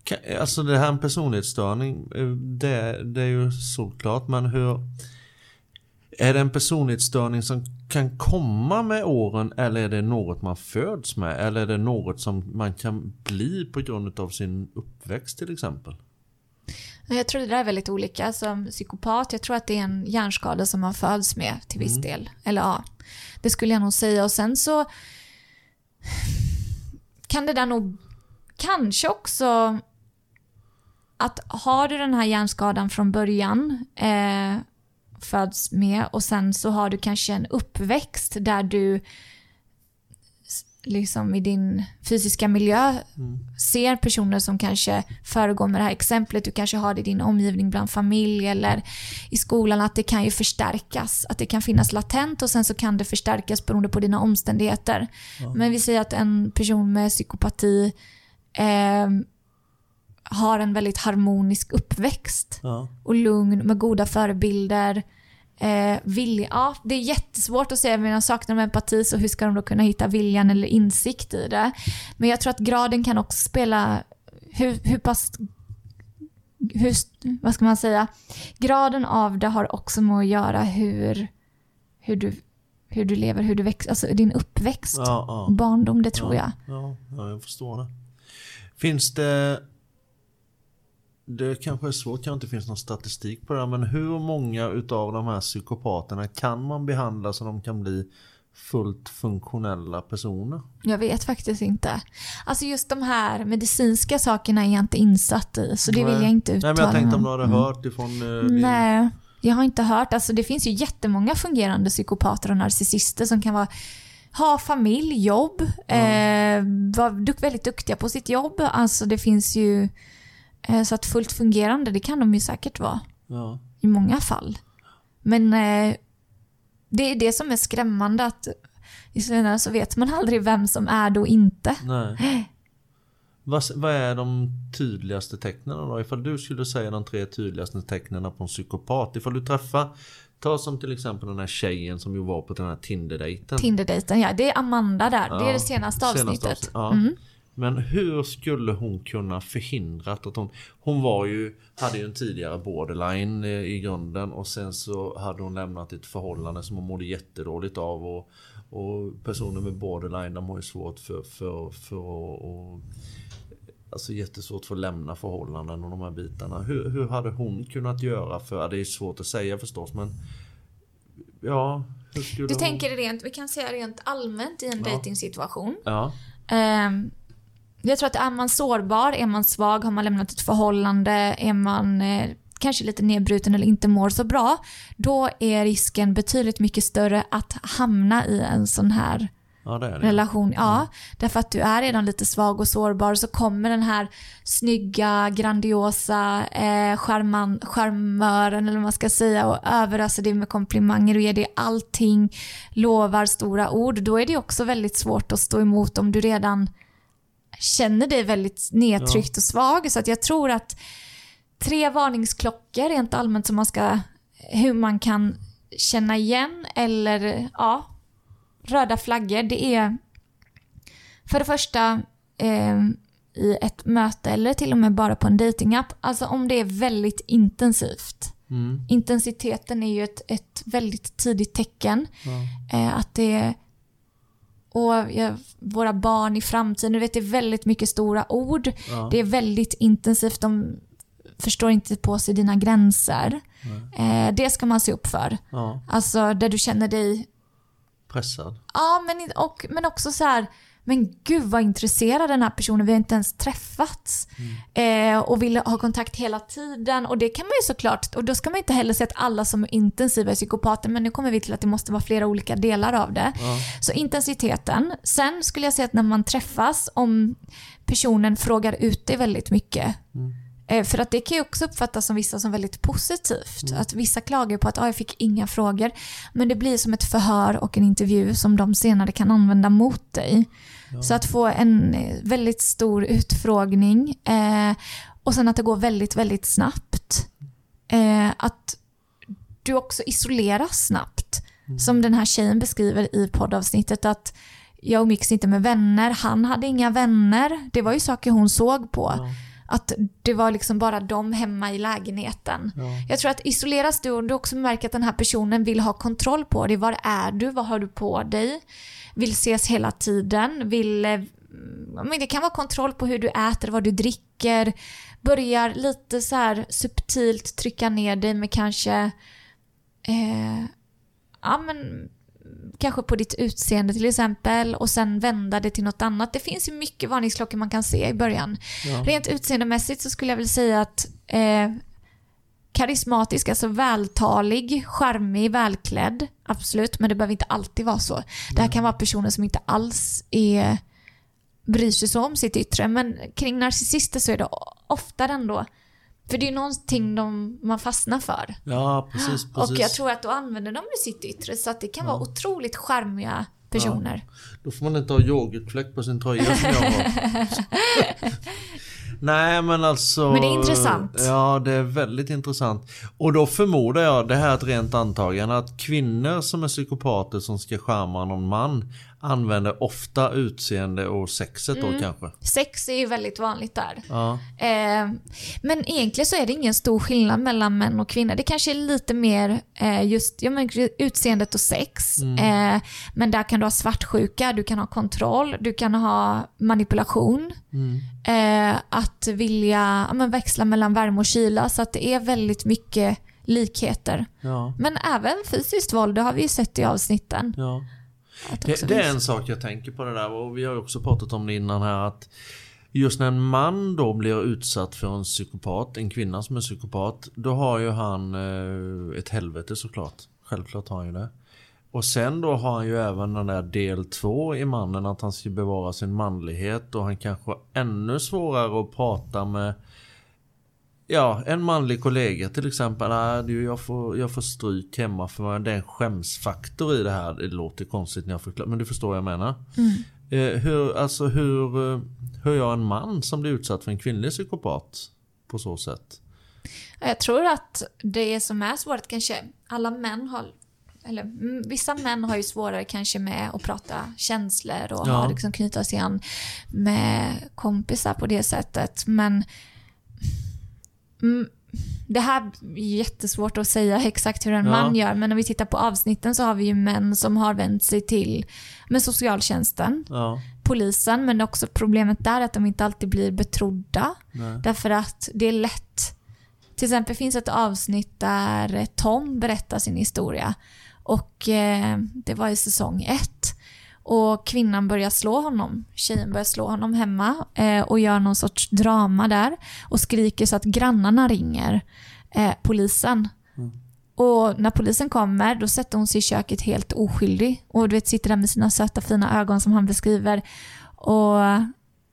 Ka- Alltså det här är en personlighetsstörning, eh, det, det är ju såklart, men hur... Är det en personlighetsstörning som kan komma med åren eller är det något man föds med? Eller är det något som man kan bli på grund av sin uppväxt till exempel? Jag tror det där är väldigt olika. Som psykopat, jag tror att det är en hjärnskada som man föds med till viss Mm. del. Eller ja, det skulle jag nog säga. Och sen så kan det där nog kanske också att har du den här hjärnskadan från början eh, föds med och sen så har du kanske en uppväxt där du liksom i din fysiska miljö ser personer som kanske föregår med det här exemplet. Du kanske har det i din omgivning bland familj eller i skolan att det kan ju förstärkas. Att det kan finnas latent och sen så kan det förstärkas beroende på dina omständigheter. Men vi säger att en person med psykopati eh, har en väldigt harmonisk uppväxt Ja. och lugn med goda förebilder. Eh, vilja, ja, det är jättesvårt att säga, men jag saknar de empati, så hur ska de då kunna hitta viljan eller insikt i det? Men jag tror att graden kan också spela, hur, hur pass, hur, vad ska man säga, graden av det har också med att göra hur, hur, du, hur du lever, hur du växer, alltså din uppväxt, Ja, ja. barndom, det tror jag. Ja, ja, jag förstår det. Finns det... Det kanske är svårt, kanske inte finns någon statistik på det här, men hur många utav de här psykopaterna kan man behandla så de kan bli fullt funktionella personer? Jag vet faktiskt inte. Alltså just de här medicinska sakerna är jag inte insatt i, så det vill Nej. jag inte Nej, uttala men jag tänkte om du hade hört ifrån eh, din... Nej, jag har inte hört. Alltså det finns ju jättemånga fungerande psykopater och narcissister som kan vara, ha familj, jobb, eh, vara väldigt duktiga på sitt jobb. Alltså det finns ju, så att fullt fungerande, det kan de ju säkert vara Ja. i många fall. Men eh, det är det som är skrämmande att i slutändan så vet man aldrig vem som är och inte. Nej. Vad, vad är de tydligaste tecknen då? Ifall du skulle säga de tre tydligaste tecknen på en psykopat. Ifall du träffar, ta som till exempel den här tjejen som ju var på den här Tinder-dejten. Tinder-dejten, ja. Det är Amanda där. det är Ja, det senaste senaste avsnittet. avsnitt, ja. Mm. Men hur skulle hon kunna förhindra att hon... Hon var ju, hade ju en tidigare borderline eh, i grunden och sen så hade hon lämnat ett förhållande som hon mådde jättedåligt av. Och, och personer med borderline de har ju svårt för, för, för att... Och, alltså jättesvårt för att lämna förhållanden och de här bitarna. Hur, hur hade hon kunnat göra för... Det är svårt att säga förstås men... Ja, hur skulle Du tänker rent, vi kan säga rent allmänt i en Ja. dejtingsituation. Ja. Ehm, jag tror att är man sårbar, är man svag, har man lämnat ett förhållande, är man eh, kanske lite nedbruten eller inte mår så bra, då är risken betydligt mycket större att hamna i en sån här Ja det det. relation. Ja, därför att du är redan lite svag och sårbar så kommer den här snygga, grandiosa eh, charman, charmören eller vad man ska säga och överöser dig med komplimanger och ger dig allting, lovar stora ord. Då är det också väldigt svårt att stå emot om du redan känner dig väldigt nedtryckt och svag. Så att jag tror att tre varningsklockor rent allmänt som man ska, hur man kan känna igen eller ja, röda flaggor, det är för det första eh, i ett möte eller till och med bara på en datingapp. Alltså om det är väldigt intensivt. Mm. Intensiteten är ju ett, ett väldigt tidigt tecken. Ja. Eh, att det är och ja, våra barn i framtiden, du vet det är väldigt mycket stora ord. Ja. Det är väldigt intensivt, de förstår inte på sig dina gränser. Eh, det ska man se upp för. Ja. Alltså där du känner dig Pressad. Ja, men, och, men också så här, men gud vad intresserad den här personen, vi har inte ens träffats. Eh, och vill ha kontakt hela tiden. Och det kan man ju såklart, och då ska man inte heller säga att alla som är intensiva är psykopater, men nu kommer vi till att det måste vara flera olika delar av det. Så intensiteten. Sen skulle jag säga att när man träffas, om personen frågar ut dig väldigt mycket, Eh, För att det kan ju också uppfattas som vissa som väldigt positivt. Att vissa klagar på att ah, jag fick inga frågor. Men det blir som ett förhör och en intervju som de senare kan använda mot dig. Så att få en eh, väldigt stor utfrågning eh, och sen att det går väldigt, väldigt snabbt. Eh, att du också isoleras snabbt. Som den här tjejen beskriver i poddavsnittet att jag umgicks inte med vänner, han hade inga vänner. Det var ju saker hon såg på. Att det var liksom bara de hemma i lägenheten. Jag tror att isoleras du och du också märker att den här personen vill ha kontroll på dig. Var är du? Vad har du på dig? Vill ses hela tiden. Vill... eh, Men det kan vara kontroll på hur du äter, vad du dricker. Börjar lite så här subtilt trycka ner dig med kanske... Eh, ja men kanske på ditt utseende till exempel och sen vända det till något annat. Det finns ju mycket varningsklockor man kan se i början. Rent utseendemässigt så skulle jag väl säga att eh, karismatisk, alltså vältalig, charmig, välklädd. Absolut, men det behöver inte alltid vara så. Det här kan vara personer som inte alls är, bryr sig så om sitt yttre. Men kring narcissister så är det ofta ändå för det är någonting de, man fastnar för. Ja, precis. precis. Och jag tror att då använder de sitt yttre så att det kan vara otroligt charmiga personer. Då får man inte ha yoghurtfläck på sin tröja som jag har. Nej men alltså. Men det är intressant. Ja det är väldigt intressant. Och då förmodar jag, det här är ett rent antagande, att kvinnor som är psykopater som ska charma någon man använder ofta utseende och sexet Mm. då kanske. Sex är ju väldigt vanligt där. Ja. Eh, men egentligen så är det ingen stor skillnad mellan män och kvinnor. Det kanske är lite mer eh, just ja, men, utseendet och sex. Eh, men där kan du ha svartsjuka, du kan ha kontroll, du kan ha manipulation. Eh, att vilja ja, men, växla mellan värme och kyla. Så att det är väldigt mycket likheter. Ja. Men även fysiskt våld, det har vi ju sett i avsnitten. ja. Det, det är en sak jag tänker på det där och vi har ju också pratat om det innan här att Just när en man då blir utsatt för en psykopat, en kvinna som är psykopat, då har ju han eh, ett helvete såklart. Självklart har han ju det. Och sen då har han ju även den där del två i mannen, att han ska bevara sin manlighet och han kanske har ännu svårare att prata med Ja, en manlig kollega till exempel. Nej, du, jag, får, jag får stryk hemma för det är en skämsfaktor i det här. Det låter konstigt när jag förklarar, men du förstår vad jag menar. Eh, hur, alltså hur, eh, hur gör en man som blir utsatt för en kvinnlig psykopat på så sätt? Jag tror att det som är svårt kanske, alla män har eller mm, vissa män har ju svårare kanske med att prata känslor och Ja. ha, liksom, knyta sig an med kompisar på det sättet. Men mm, det här är jättesvårt att säga exakt hur en Ja. man gör, men när vi tittar på avsnitten så har vi ju män som har vänt sig till med socialtjänsten, Ja, polisen, men också problemet där är att de inte alltid blir betrodda. nej. Därför att det är lätt. Till exempel finns ett avsnitt där Tom berättar sin historia. Och eh, det var i säsong ett. Och kvinnan börjar slå honom. Tjejen börjar slå honom hemma eh, och gör någon sorts drama där. Och skriker så att grannarna ringer eh, polisen. Och när polisen kommer då sätter hon sig i köket helt oskyldig. Och du vet sitter där med sina söta fina ögon som han beskriver. Och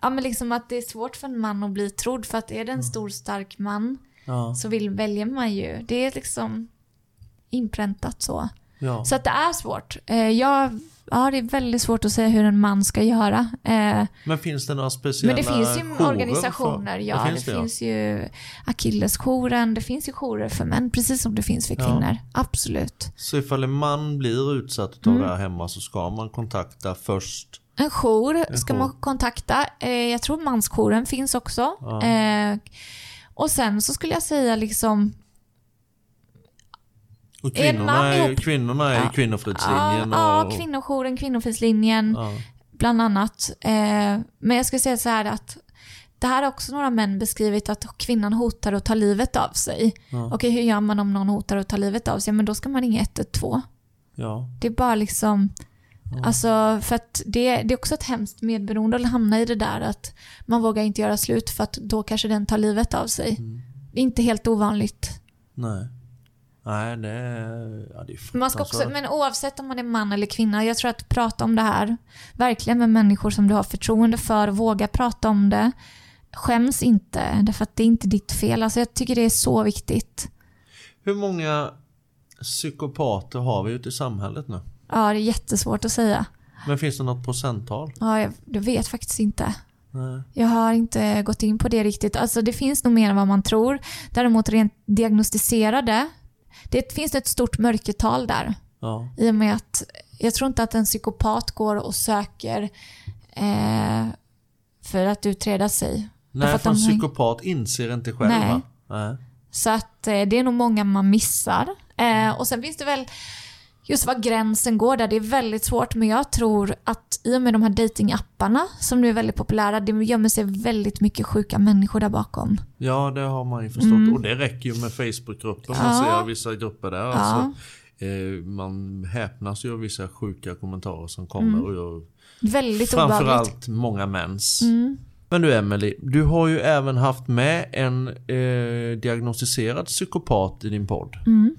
ja, men liksom att det är svårt för en man att bli trodd. För att är det en stor stark man Ja, så vill, väljer man ju. Det är liksom inpräntat så. ja. Så att det är svårt. Eh, jag, ja, det är väldigt svårt att säga hur en man ska göra. Eh, Men finns det några speciella men det finns ju organisationer. För, Ja, det finns det, det, finns ju Akillesjouren. Det finns ju jourer för män, precis som det finns för Ja. kvinnor. Absolut. Så ifall en man blir utsatt av Mm. det här hemma så ska man kontakta först En jour ska jour. man kontakta. Eh, jag tror mansjouren finns också. Ja. Eh, och sen så skulle jag säga liksom och kvinnorna är, kvinnorna är Ja. kvinnofridslinjen Ja, och, ja, kvinnojouren, kvinnofridslinjen. ja. bland annat. Eh, men jag ska säga så här att det här har också några män beskrivit att kvinnan hotar att ta livet av sig. Ja. Okej, hur gör man om någon hotar att ta livet av sig? Men då ska man ringa 112. ja. Det är bara liksom Alltså för att det, det är också ett hemskt medberoende att hamna i det där att man vågar inte göra slut för att då kanske den tar livet av sig. Mm. Det är inte helt ovanligt. Nej. Nej, det är, ja, det är Man ska också, men oavsett om man är man eller kvinna, jag tror att prata om det här, verkligen med människor som du har förtroende för, våga prata om det. Skäms inte, därför att det är inte ditt fel. Alltså jag tycker det är så viktigt. Hur många psykopater har vi ute i samhället nu? Ja, det är jättesvårt att säga. Men finns det något procenttal? Ja, jag, jag vet faktiskt inte. Nej. Jag har inte gått in på det riktigt. Alltså det finns nog mer än vad man tror. Däremot rent diagnostiserade, det finns ett stort mörkertal där. Ja. I och med att jag tror inte att en psykopat går och söker eh, för att utreda sig. Nej, för en psykopat inser inte själv Nej. Nej. Så att eh, det är nog många man missar. Eh, och sen finns det väl just var gränsen går där, det är väldigt svårt. Men jag tror att i och med de här datingapparna som nu är väldigt populära, det gömmer sig väldigt mycket sjuka människor där bakom. Ja, det har man ju förstått. Och det räcker ju med Facebookgrupper. Man Mm. Ja. ser vissa grupper där. Ja. Alltså, eh, man häpnas ju av vissa sjuka kommentarer som kommer. Och gör Väldigt Mm. obehagligt. framförallt många mäns. Mm. Men du Emily, du har ju även haft med en eh, diagnostiserad psykopat i din podd. Mm.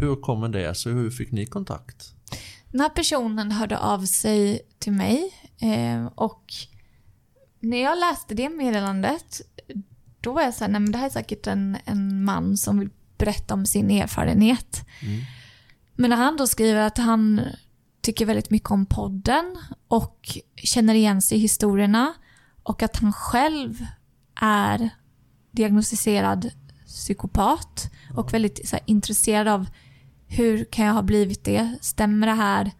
Hur kommer det sig? Hur fick ni kontakt? Den här personen hörde av sig till mig eh, och när jag läste det meddelandet då var jag såhär, nej men det här är säkert en, en man som vill berätta om sin erfarenhet. Mm. Men när han då skriver att han tycker väldigt mycket om podden och känner igen sig i historierna och att han själv är diagnostiserad psykopat och väldigt så här, intresserad av hur kan jag ha blivit det? Stämmer det här?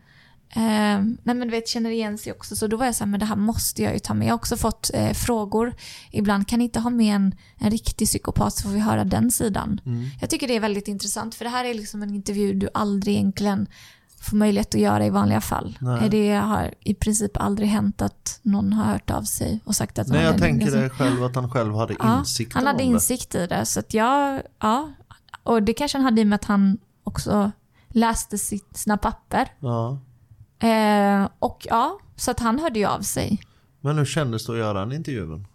Eh, nej men du vet, känner igen sig också. Så då var jag så här, men det här måste jag ju ta med. Jag har också fått eh, frågor. Ibland kan ni inte ha med en, en riktig psykopat så får vi höra den sidan. Mm. Jag tycker det är väldigt intressant för det här är liksom en intervju du aldrig egentligen får möjlighet att göra i vanliga fall. Nej. Eh, Det har i princip aldrig hänt att någon har hört av sig och sagt att Nej, jag tänker det själv att han själv hade Ja, insikten han hade insikt i det. Så att jag, ja. Och det kanske han hade i och med att han också läste sitt, sina papper. Ja. Eh, och ja, så att han hörde ju av sig. Men hur kändes det att göra den intervjun?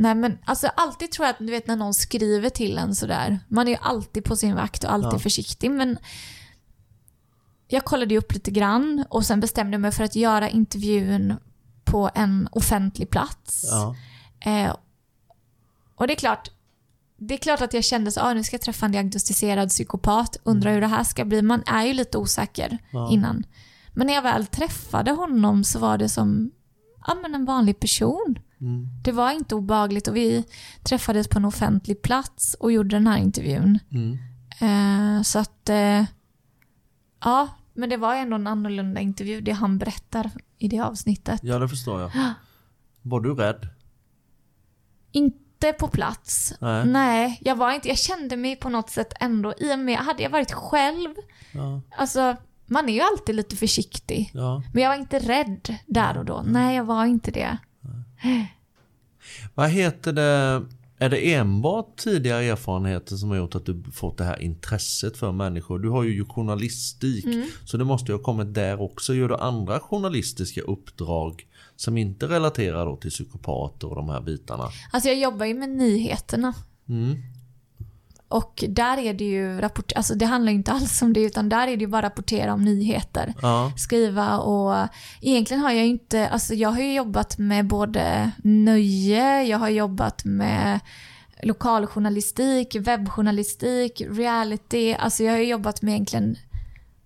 Nej men alltså alltid tror jag att du vet när någon skriver till en sådär. Man är ju alltid på sin vakt och alltid Ja. försiktig. Men jag kollade ju upp lite grann och sen bestämde jag mig för att göra intervjun på en offentlig plats. Ja. Eh, och det är klart, det är klart att jag kände så, ah, nu ska jag träffa en diagnostiserad psykopat, undrar hur det här ska bli. Man är ju lite osäker Ja. innan. Men när jag väl träffade honom så var det som ja, men en vanlig person. Mm. Det var inte obagligt och vi träffades på en offentlig plats och gjorde den här intervjun. Mm. Eh, så att, eh, ja, men det var ändå en annorlunda intervju, det han berättar i det avsnittet. Ja, det förstår jag. Var du rädd? Inte på plats. Nej. Nej, jag var inte. Jag kände mig på något sätt ändå, i och med, hade jag varit själv, Ja. alltså man är ju alltid lite försiktig. ja. Men jag var inte rädd där och då. Nej, jag var inte det. Vad heter det? Är det enbart tidigare erfarenheter som har gjort att du fått det här intresset för människor? Du har ju journalistik, Mm. så det måste ju ha kommit där också. Gör du andra journalistiska uppdrag som inte relaterar då till psykopater och de här bitarna? Alltså jag jobbar ju med nyheterna. Mm. Och där är det ju rapport, alltså det handlar ju inte alls om det utan där är det ju bara rapportera om nyheter. Ja. Skriva och egentligen har jag ju inte, alltså jag har ju jobbat med både nöje, jag har jobbat med lokaljournalistik, webbjournalistik, reality, alltså jag har ju jobbat med egentligen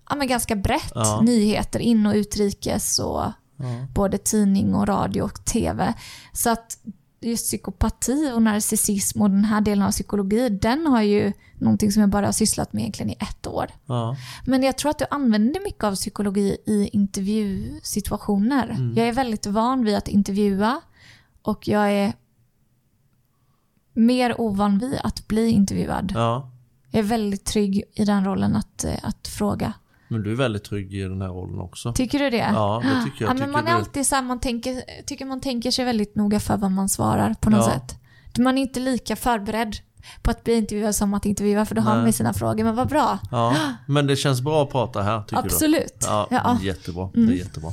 ja, men ganska brett Ja. nyheter in och utrikes och Ja. både tidning och radio och tv. Så att just psykopati och narcissism och den här delen av psykologi, den har ju någonting som jag bara har sysslat med egentligen i ett år. Ja. Men jag tror att du använder mycket av psykologi i intervjusituationer. Mm. Jag är väldigt van vid att intervjua och jag är mer ovan vid att bli intervjuad. ja. Jag är väldigt trygg i den rollen att, eh, att fråga. Men du är väldigt trygg i den här rollen också. Tycker du det? Ja, det tycker jag. Ja, men man är alltid så här, man tänker, tycker man tänker sig väldigt noga för vad man svarar på något Ja. sätt. Man är inte lika förberedd. på att bli intervjuad som att intervjua för då har man med sina frågor. Men vad bra. Ja, men det känns bra att prata här tycker Absolut. du? Ja, Ja. Mm. jättebra. Det är jättebra.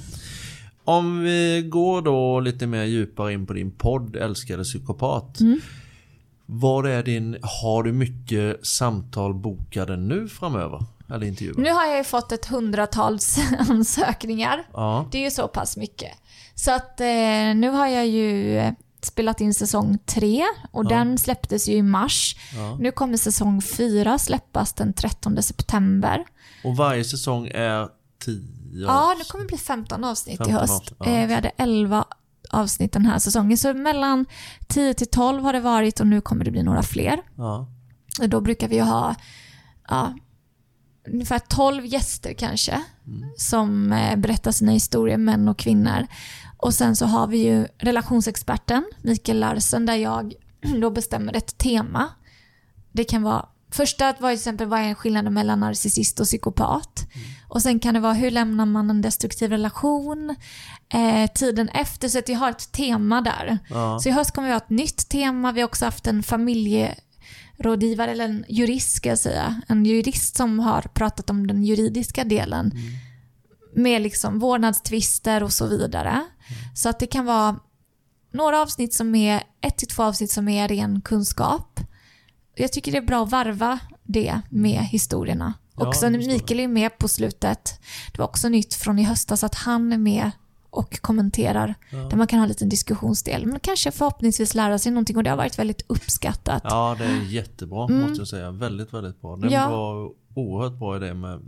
Om vi går då lite mer djupare in på din podd Älskade psykopat. Mm. Vad är din, har du mycket samtal bokade nu framöver? Eller intervjuer? Nu har jag ju fått ett hundratals ansökningar. Ja, Det är ju så pass mycket. Så att eh, nu har jag ju eh, spelat in säsong tre och den släpptes ju i mars. Ja. Nu kommer säsong fyra släppas den 13 september. och varje säsong är 10 Ja, det kommer bli 15 avsnitt 15 i höst. ja. Eh, vi hade 11 avsnitt den här säsongen. Så mellan 10 till 12 har det varit och nu kommer det bli några fler. Ja, Då brukar vi ju ha ja, ungefär 12 gäster kanske som eh, berättar sina historier, män och kvinnor. Och sen så har vi ju relationsexperten Mikael Larsen där jag då bestämmer ett tema. Det kan vara Första var till exempel vad är skillnaden mellan narcissist och psykopat? Och sen kan det vara hur lämnar man en destruktiv relation? Eh, tiden efter, så att vi har ett tema där. ja, Så i höst kommer vi ha ett nytt tema. Vi har också haft en familjerådgivare, eller en jurist ska jag säga. En jurist som har pratat om den juridiska delen. Med liksom vårdnadstvister och så vidare. Så att det kan vara några avsnitt som är, ett till två avsnitt som är ren kunskap. Jag tycker det är bra att varva det med historierna. Ja, också Mikael är med på slutet. Det var också nytt från i höstas att han är med och kommenterar. Där man kan ha en liten diskussionsdel. Men kanske förhoppningsvis lära sig någonting och det har varit väldigt uppskattat. ja, det är jättebra måste jag säga. Väldigt, väldigt bra. Det Mm. Ja. bra, oerhört bra idé med.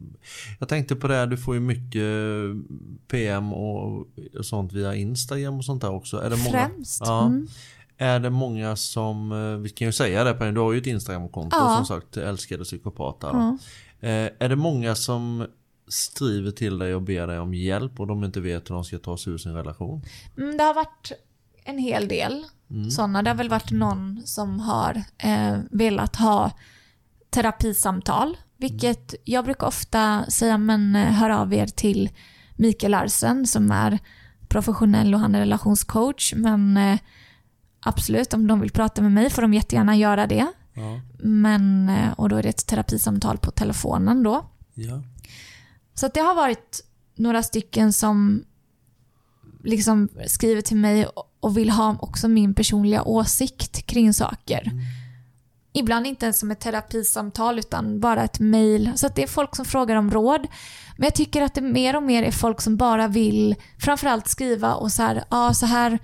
Jag tänkte på det, här, du får ju mycket PM och sånt via Instagram och sånt där också. Är det många? Främst. Ja. Mm. Är det många som, eh, vi kan ju säga det du har ju ett Instagramkonto Ja. som sagt, älskade psykopater. Ja. Eh, är det många som skriver till dig och ber dig om hjälp och de inte vet hur de ska ta sig ur sin relation? Mm, det har varit en hel del sådana. Det har väl varit någon som har eh, velat ha terapisamtal. Vilket jag brukar ofta säga, men eh, hör av er till Mikael Larsen som är professionell och han är relationscoach. Men eh, absolut, om de vill prata med mig får de jättegärna göra det. Ja. Men, eh, och då är det ett terapisamtal på telefonen då. ja. Så det har varit några stycken som liksom skriver till mig och vill ha också min personliga åsikt kring saker. Ibland inte ens som ett terapisamtal utan bara ett mail. Så det är folk som frågar om råd. Men jag tycker att det mer och mer är folk som bara vill framförallt skriva och så här, ja så här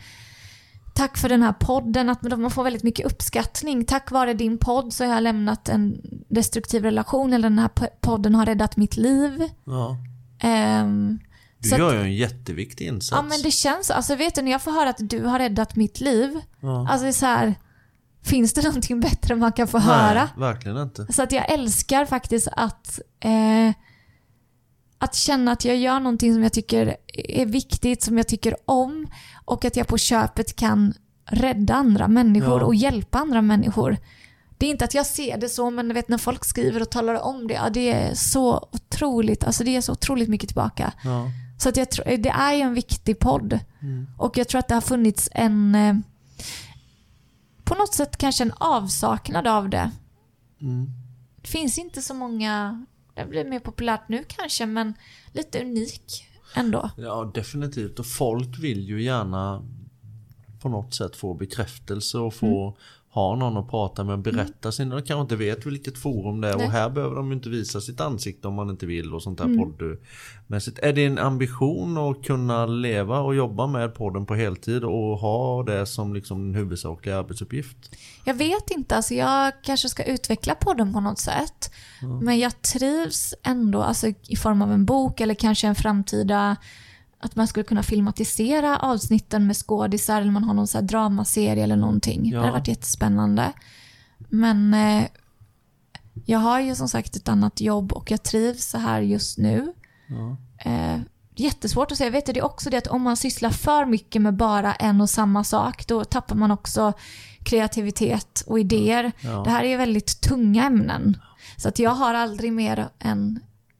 Tack för den här podden, att man får väldigt mycket uppskattning. Tack vare din podd så har jag lämnat en destruktiv relation eller den här po- podden har räddat mitt liv. ja. Ehm, Du gör ju en jätteviktig insats. Ja men det känns Alltså vet du när jag får höra att du har räddat mitt liv. Ja. Alltså det är så här. Finns det någonting bättre man kan få Nej, höra? verkligen inte. Så att jag älskar faktiskt att eh, att känna att jag gör någonting som jag tycker är viktigt, som jag tycker om och att jag på köpet kan rädda andra människor Ja. och hjälpa andra människor. Det är inte att jag ser det så, men vet när folk skriver och talar om det, ja, det är så otroligt, alltså det är så otroligt mycket tillbaka. Ja. Så att jag tror, det är ju en viktig podd. Mm. Och jag tror att det har funnits en, eh, på något sätt kanske en avsaknad av det. Mm. Det finns inte så många, det blir mer populärt nu kanske, men lite unik ändå. ja, definitivt. Och folk vill ju gärna på något sätt få bekräftelse och få Mm. Ha någon att prata med och berätta sin, de kanske inte vet vilket forum det är Nej. och här behöver de inte visa sitt ansikte om man inte vill och sånt där Mm. poddmässigt. Är det en ambition att kunna leva och jobba med podden på heltid och ha det som liksom en huvudsaklig arbetsuppgift? Jag vet inte, alltså jag kanske ska utveckla podden på något sätt. Men jag trivs ändå, alltså i form av en bok eller kanske en framtida att man skulle kunna filmatisera avsnitten med skådisar eller man har någon så här dramaserie eller någonting. Ja. Det hade varit jättespännande. Men eh, jag har ju som sagt ett annat jobb och jag trivs så här just nu. Ja. Eh, jättesvårt att säga. Vet du, det är också det att om man sysslar för mycket med bara en och samma sak, då tappar man också kreativitet och idéer. Ja. Det här är ju väldigt tunga ämnen. Så att jag har aldrig mer än,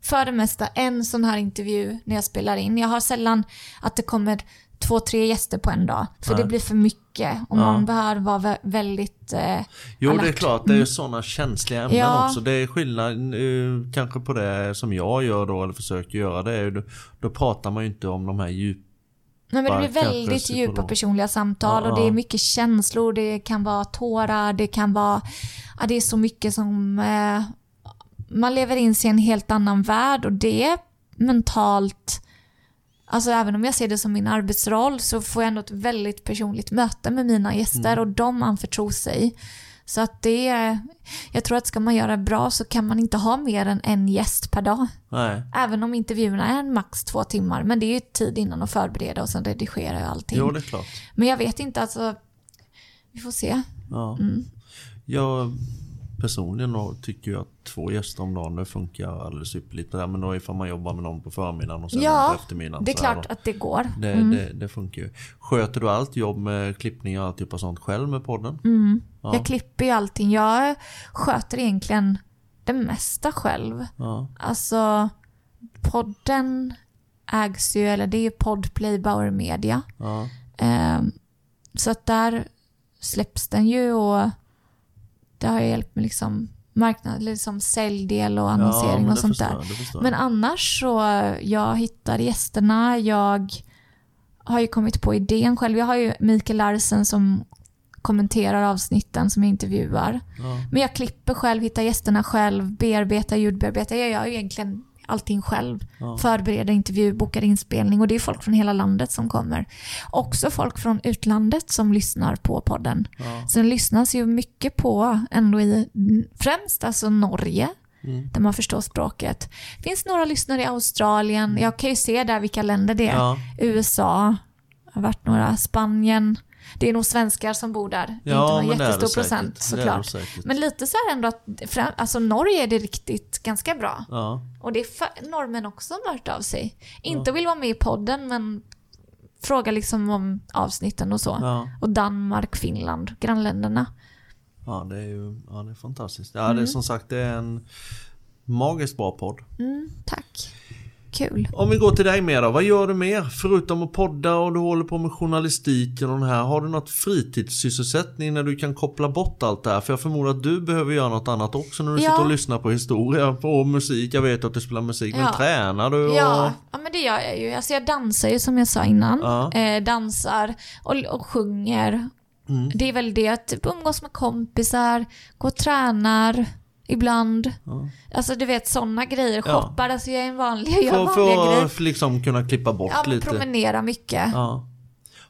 för det mesta, en sån här intervju när jag spelar in. Jag har sällan att det kommer två, tre gäster på en dag. För Nej. det blir för mycket och Ja. man behöver vara vä- väldigt... Eh, Jo, det är alert. klart. Det är ju sådana känsliga ämnen Ja. också. Det är skillnad eh, kanske på det som jag gör då, eller försöker göra. Det är ju, då, då pratar man ju inte om de här djup... Nej, men det blir väldigt djupa personliga samtal Ja, och det är mycket känslor, det kan vara tårar, det kan vara... Ja, det är så mycket som... Eh, man lever in sig i en helt annan värld och det mentalt... Alltså även om jag ser det som min arbetsroll så får jag ändå ett väldigt personligt möte med mina gäster Mm. och de anförtror sig. Så att det är... Jag tror att ska man göra bra så kan man inte ha mer än en gäst per dag. Nej. Även om intervjuerna är max två timmar. Men det är ju tid innan att förbereda och sen redigera och allting. Jo, det är klart. Men jag vet inte, alltså. Vi får se. Ja. Mm. Jag personligen tycker ju att två gäster om dagen funkar alldeles ypperligt. Det där, Men då ifall man jobbar med någon på förmiddagen och sen Ja, på eftermiddagen. Det är klart att det går. Det, det, det funkar ju. Sköter du allt jobb med klippning och allt av sånt själv med podden? Mm. Ja. Jag klipper ju allting. Jag sköter egentligen det mesta själv. Ja. Alltså, podden ägs ju, eller det är ju Podplay Bauer Media. Ja. Ehm, så att där släpps den ju och det har ju hjälpt med liksom marknad, liksom säljdel och annonsering men och sånt förstår där. Men annars så, jag hittar gästerna, jag har ju kommit på idén själv. Jag har ju Mikael Larsen som kommenterar avsnitten som jag intervjuar. Ja. Men jag klipper själv, hittar gästerna själv, bearbetar, ljudbearbetar. Jag gör ju egentligen allting själv. Ja. Förbereder intervju, bokar inspelning och det är folk från hela landet som kommer. Också folk från utlandet som lyssnar på podden. Ja. Så den lyssnas ju mycket på ändå i främst alltså Norge. Mm. Där man förstår språket. finns några lyssnare i Australien. Jag kan ju se där vilka länder det är. Ja. USA. Det har varit några. Spanien. Det är nog svenskar som bor där. Det är Ja, inte någon är jättestor säkert. procent är det såklart. säkert. Men lite så här ändå att, fram- alltså Norge är det riktigt ganska bra. Ja. Och det är för, norrmän också som har hört av sig. Inte vill vara med i podden men frågar liksom om avsnitten och så. Ja. Och Danmark, Finland, grannländerna. ja, det är ju ja, det är fantastiskt. Ja, Mm. det är som sagt det är en magiskt bra podd. Mm, tack. Kul. Om vi går till dig mer då, vad gör du mer? Förutom att podda och du håller på med journalistiken och den här. Har du något fritidssysselsättning när du kan koppla bort allt det här? För jag förmodar att du behöver göra något annat också när du Ja. sitter och lyssnar på historia, på musik. Jag vet att du spelar musik, men Ja. tränar du? Och... Ja, ja, men det gör jag ju. Alltså jag dansar ju som jag sa innan. Ja. Eh, dansar och, och sjunger. Mm. Det är väl det att typ umgås med kompisar, gå och tränar ibland. Ja. Alltså du vet sådana grejer. Ja. Shoppar, alltså jag är en vanlig, jag För, vanliga grejer. för att liksom kunna klippa bort Ja, lite. promenera mycket. Ja.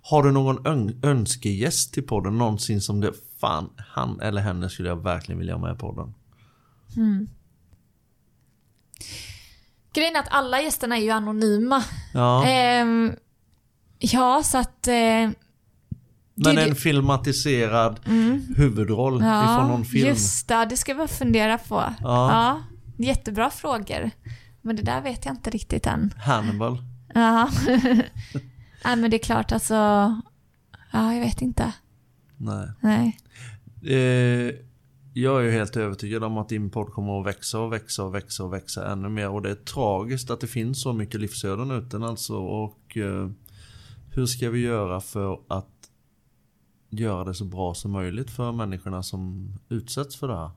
Har du någon ön- önskegäst till podden? Någonsin som det, fan, han eller henne skulle jag verkligen vilja ha med i podden. Grejen är att alla gästerna är ju anonyma. Ja, Ehm, ja, så att... Eh, men det- en filmatiserad huvudroll ifrån ja, någon film. just det. Det ska vi fundera på. Ja. Ja, jättebra frågor. Men det där vet jag inte riktigt än. Hannibal. Ja. Nej, men det är klart alltså. Ja, jag vet inte. Nej. Nej. Eh, jag är ju helt övertygad om att din podd kommer att växa och växa och växa och växa ännu mer. Och det är tragiskt att det finns så mycket livsöden ute alltså. Och eh, hur ska vi göra för att göra det så bra som möjligt för människorna som utsätts för det här?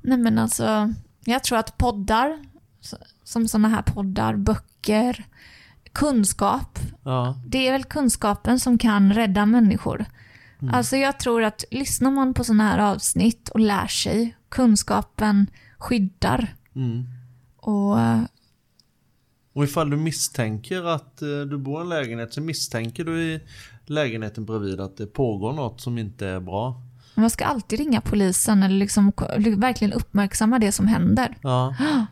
Nej, men alltså. Jag tror att poddar, som sådana här poddar, böcker, kunskap. Ja, Det är väl kunskapen som kan rädda människor. Alltså jag tror att lyssnar man på sådana här avsnitt och lär sig, kunskapen skyddar. mm. Och Och ifall du misstänker att eh, du bor i en lägenhet så misstänker du i lägenheten bredvid att det pågår något som inte är bra. man ska alltid ringa polisen eller liksom verkligen uppmärksamma det som händer. Ja.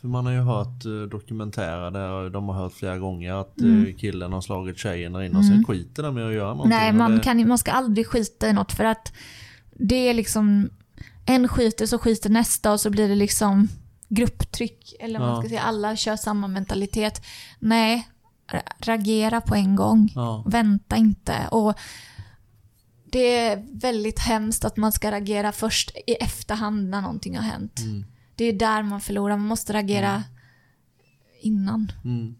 För man har ju hört eh, dokumentärer där de har hört flera gånger att eh, Mm. killen har slagit tjejen där inne och sen skiter de med att göra någonting. Nej, man, det, kan, man ska aldrig skita i något för att det är liksom en skiter så skiter nästa och så blir det liksom grupptryck eller vad man Ja. ska säga, alla kör samma mentalitet. Nej, reagera på en gång. Ja. Vänta inte. Och det är väldigt hemskt att man ska reagera först i efterhand när någonting har hänt. Mm. Det är där man förlorar, man måste reagera innan. Mm.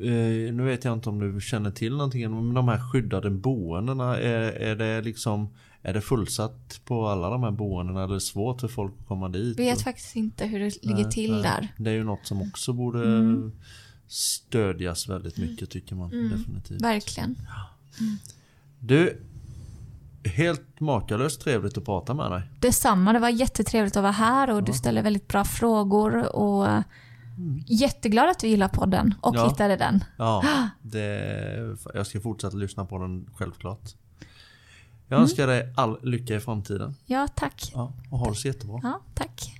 Eh, nu vet jag inte om du känner till någonting, men de här skyddade boendena, är, är det liksom är det fullsatt på alla de här boendena eller är det svårt för folk att komma dit? Vet faktiskt inte hur det ligger till nej. där. Det är ju något som också borde Mm. Stödjas väldigt mycket tycker man definitivt. Verkligen. Du, helt makalöst trevligt att prata med dig. Detsamma, det var jättetrevligt att vara här och du ställer väldigt bra frågor och jätteglad att du gillar podden och Ja. hittade den. Ja, det, jag ska fortsätta lyssna på den självklart. Jag Mm. önskar dig all lycka i framtiden. Ja, tack. Ja, och ha det så jättebra. Ja, tack.